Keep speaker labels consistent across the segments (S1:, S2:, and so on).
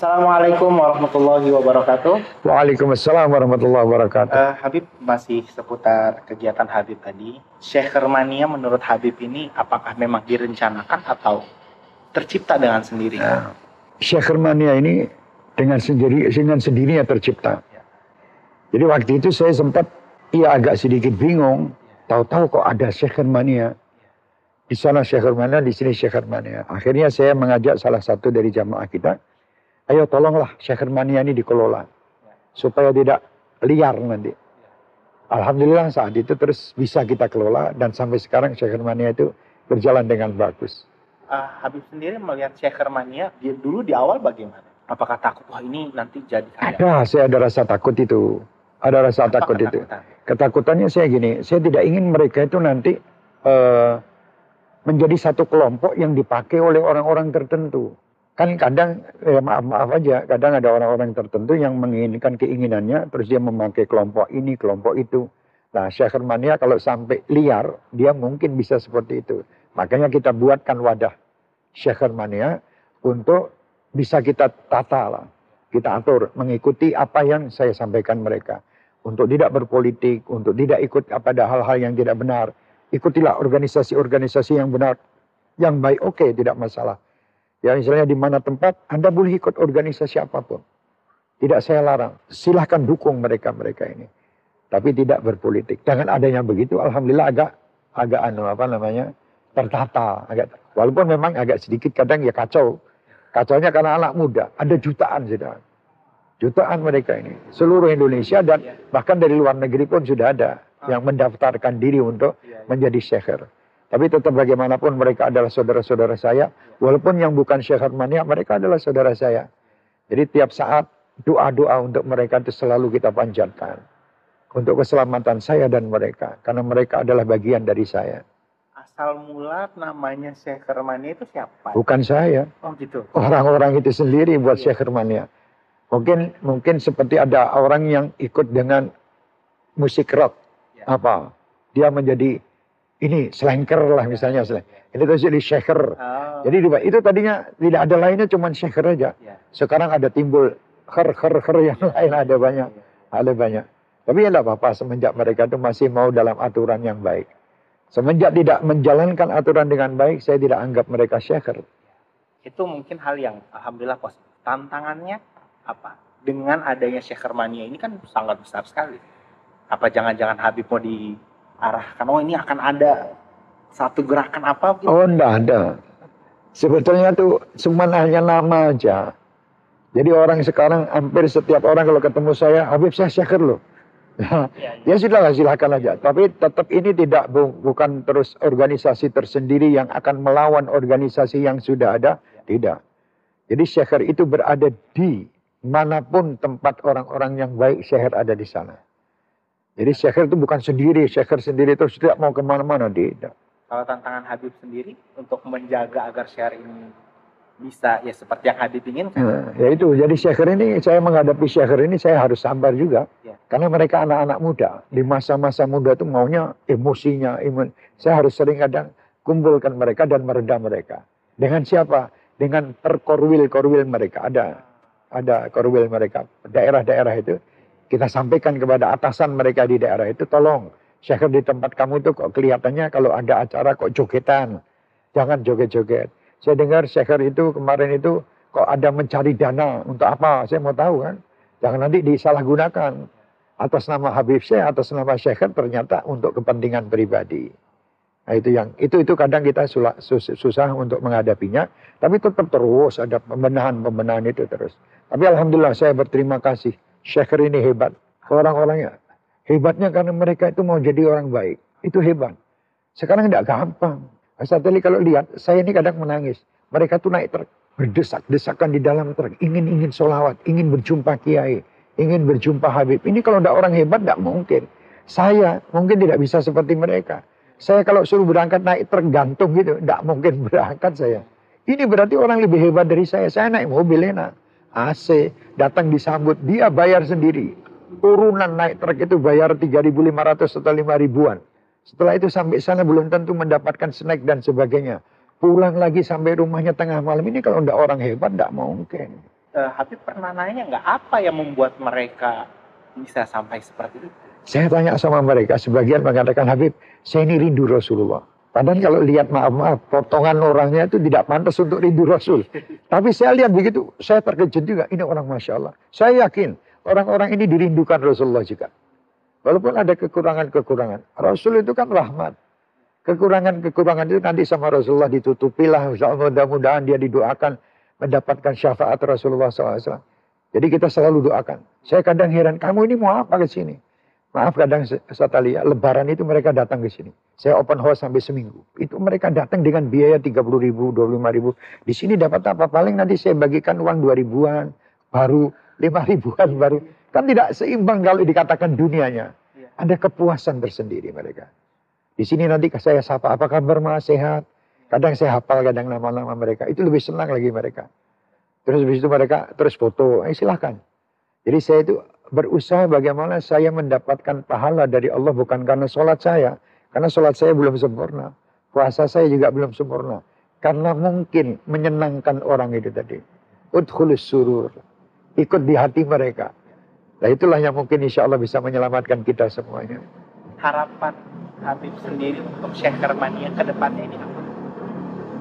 S1: Assalamualaikum warahmatullahi wabarakatuh.
S2: Waalaikumsalam warahmatullahi wabarakatuh.
S1: Uh, Habib masih seputar kegiatan Habib tadi. Syekhirmania menurut Habib ini apakah memang direncanakan atau tercipta dengan sendirinya?
S2: Nah, Syekhirmania ini dengan sendiri dengan sendirinya tercipta.
S1: Ya.
S2: Jadi waktu itu saya sempat ya agak sedikit bingung. Tahu-tahu kok ada Syekhirmania. Di sana Syekhirmania, di sini Syekhirmania. Akhirnya saya mengajak salah satu dari jamaah kita ayo tolonglah Syekhirmania ini dikelola supaya tidak liar nanti. Alhamdulillah saat itu terus bisa kita kelola dan sampai sekarang Syekhirmania itu berjalan dengan bagus.
S1: Uh, Habib sendiri melihat Syekhirmania dia dulu di awal bagaimana? Apakah takut wah ini nanti jadi kaya?
S2: Ada, saya ada rasa takut itu. Ada rasa Apa takut ketakutan? itu. Ketakutannya saya gini, saya tidak ingin mereka itu nanti uh, menjadi satu kelompok yang dipakai oleh orang-orang tertentu kan kadang ya maaf maaf aja kadang ada orang-orang tertentu yang menginginkan keinginannya terus dia memakai kelompok ini kelompok itu. Nah Syahrmania kalau sampai liar dia mungkin bisa seperti itu. Makanya kita buatkan wadah Syahrmania untuk bisa kita tata lah. Kita atur mengikuti apa yang saya sampaikan mereka. Untuk tidak berpolitik untuk tidak ikut pada hal-hal yang tidak benar. Ikutilah organisasi-organisasi yang benar yang baik oke okay, tidak masalah Ya misalnya di mana tempat, Anda boleh ikut organisasi apa pun. Tidak saya larang. Silahkan dukung mereka-mereka ini. Tapi tidak berpolitik. Dengan adanya begitu, Alhamdulillah agak agak anu apa namanya tertata. Agak, walaupun memang agak sedikit kadang ya kacau. Kacaunya karena anak muda. Ada jutaan sudah. Jutaan mereka ini. Seluruh Indonesia dan bahkan dari luar negeri pun sudah ada yang mendaftarkan diri untuk menjadi syekhir. Tapi tetap bagaimanapun mereka adalah saudara-saudara saya. Walaupun yang bukan Syekh Harmania, mereka adalah saudara saya. Jadi tiap saat doa-doa untuk mereka itu selalu kita panjatkan. Untuk keselamatan saya dan mereka. Karena mereka adalah bagian dari saya.
S1: Asal mula namanya Syekh Harmania itu siapa?
S2: Bukan saya.
S1: Oh gitu.
S2: Orang-orang itu sendiri buat iya. Syekh Harmania. Mungkin mungkin seperti ada orang yang ikut dengan musik rock. Ya. Apa? Dia menjadi ini slanker lah misalnya. Ini terus jadi shaker. Oh. Jadi itu tadinya tidak ada lainnya cuma shaker aja. Yeah. Sekarang ada timbul her her her yang lain ada banyak, yeah. ada banyak. Tapi ya tidak apa-apa semenjak mereka itu masih mau dalam aturan yang baik. Semenjak tidak menjalankan aturan dengan baik, saya tidak anggap mereka shaker.
S1: Itu mungkin hal yang alhamdulillah positif. Tantangannya apa? Dengan adanya shaker mania ini kan sangat besar sekali. Apa jangan-jangan Habib mau di arahkan oh ini akan ada satu gerakan apa gitu?
S2: Oh enggak ada. Sebetulnya tuh cuma hanya nama aja. Jadi orang sekarang hampir setiap orang kalau ketemu saya, Habib saya syakir loh. Ya, ya. ya sudahlah silakan aja. Tapi tetap ini tidak bu, bukan terus organisasi tersendiri yang akan melawan organisasi yang sudah ada. Tidak. Jadi syahir itu berada di mana pun tempat orang-orang yang baik syahir ada di sana. Jadi syekhir itu bukan sendiri, syekhir sendiri terus tidak mau ke mana-mana, tidak.
S1: Kalau tantangan Habib sendiri untuk menjaga agar syekhir ini bisa ya seperti yang Habib ingin
S2: Nah, ya itu, jadi syekhir ini, saya menghadapi syekhir ini saya harus sabar juga. Ya. Karena mereka anak-anak muda. Di masa-masa muda itu maunya emosinya, imun. Saya harus sering kadang kumpulkan mereka dan meredam mereka. Dengan siapa? Dengan perkorwil-korwil mereka. Ada ada korwil mereka. Daerah-daerah itu kita sampaikan kepada atasan mereka di daerah itu, tolong, syair di tempat kamu itu kok kelihatannya kalau ada acara kok jogetan. Jangan joget-joget. Saya dengar syair itu kemarin itu kok ada mencari dana untuk apa? Saya mau tahu kan. Jangan nanti disalahgunakan. Atas nama Habib saya, atas nama syair ternyata untuk kepentingan pribadi. Nah, itu yang itu itu kadang kita susah, susah untuk menghadapinya, tapi tetap terus ada pembenahan-pembenahan itu terus. Tapi alhamdulillah saya berterima kasih Syekhir ini hebat. Orang-orangnya hebatnya karena mereka itu mau jadi orang baik. Itu hebat. Sekarang tidak gampang. Asal tadi kalau lihat, saya ini kadang menangis. Mereka tuh naik truk, berdesak-desakan di dalam truk. Ingin-ingin solawat, ingin berjumpa kiai, ingin berjumpa Habib. Ini kalau tidak orang hebat, tidak mungkin. Saya mungkin tidak bisa seperti mereka. Saya kalau suruh berangkat naik truk gantung gitu, tidak mungkin berangkat saya. Ini berarti orang lebih hebat dari saya. Saya naik mobil enak. AC, datang disambut, dia bayar sendiri. Urunan naik truk itu bayar 3.500 atau 5 ribuan. Setelah itu sampai sana belum tentu mendapatkan snack dan sebagainya. Pulang lagi sampai rumahnya tengah malam ini kalau tidak orang hebat tidak mungkin.
S1: uh, Habib pernah nanya nggak apa yang membuat mereka bisa sampai seperti itu?
S2: Saya tanya sama mereka, sebagian mengatakan Habib, saya ini rindu Rasulullah. Padahal kalau lihat maaf-maaf, potongan orangnya itu tidak pantas untuk rindu Rasul. Tapi saya lihat begitu, saya terkejut juga. Ini orang Masya Allah. Saya yakin orang-orang ini dirindukan Rasulullah juga. Walaupun ada kekurangan-kekurangan. Rasul itu kan rahmat. Kekurangan-kekurangan itu nanti sama Rasulullah ditutupilah. Mudah-mudahan dia didoakan mendapatkan syafaat Rasulullah SAW. Jadi kita selalu doakan. Saya kadang heran, kamu ini mau apa ke sini? Maaf kadang saya lihat, lebaran itu mereka datang ke sini. Saya open house sampai seminggu. Itu mereka datang dengan biaya 30 ribu, 25 ribu. Di sini dapat apa? Paling nanti saya bagikan uang 2 ribuan, baru 5 ribuan, baru. Kan tidak seimbang kalau dikatakan dunianya. Iya. Ada kepuasan tersendiri mereka. Di sini nanti saya sapa, apa kabar mas, sehat? Kadang saya hafal, kadang nama-nama mereka. Itu lebih senang lagi mereka. Terus habis itu mereka terus foto, eh, silahkan. Jadi saya itu berusaha bagaimana saya mendapatkan pahala dari Allah bukan karena sholat saya. Karena sholat saya belum sempurna. Puasa saya juga belum sempurna. Karena mungkin menyenangkan orang itu tadi. Udhulus surur. Ikut di hati mereka. Nah itulah yang mungkin insya Allah bisa menyelamatkan kita semuanya.
S1: Harapan Habib sendiri untuk Syekh Kermania ke depannya ini apa?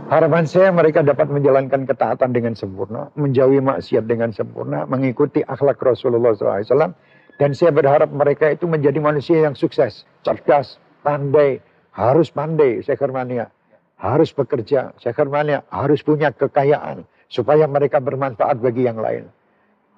S2: Harapan saya mereka dapat menjalankan ketaatan dengan sempurna, menjauhi maksiat dengan sempurna, mengikuti akhlak Rasulullah SAW. Dan saya berharap mereka itu menjadi manusia yang sukses, cerdas, pandai, harus pandai, Syekh Hermania. Harus bekerja, Syekh Hermania harus punya kekayaan, supaya mereka bermanfaat bagi yang lain.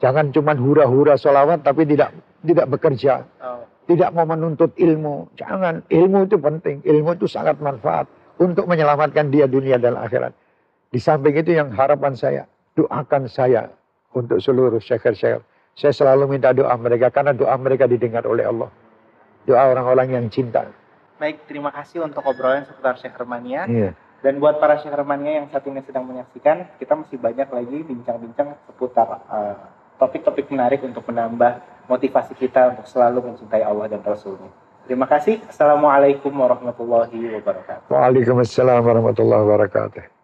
S2: Jangan cuma hura-hura solawat tapi tidak tidak bekerja. Oh. Tidak mau menuntut ilmu. Jangan. Ilmu itu penting. Ilmu itu sangat manfaat. Untuk menyelamatkan dia dunia dan akhirat. Di samping itu yang harapan saya. Doakan saya. Untuk seluruh syekhir-syekhir. Saya selalu minta doa mereka. Karena doa mereka didengar oleh Allah. Doa orang-orang yang cinta.
S1: Baik, terima kasih untuk obrolan seputar Syekh Hermania. Iya. Dan buat para Syekh Hermania yang saat ini sedang menyaksikan, kita masih banyak lagi bincang-bincang seputar uh, topik-topik menarik untuk menambah motivasi kita untuk selalu mencintai Allah dan Rasulnya. Terima kasih. Assalamualaikum warahmatullahi wabarakatuh.
S2: Waalaikumsalam warahmatullahi wabarakatuh.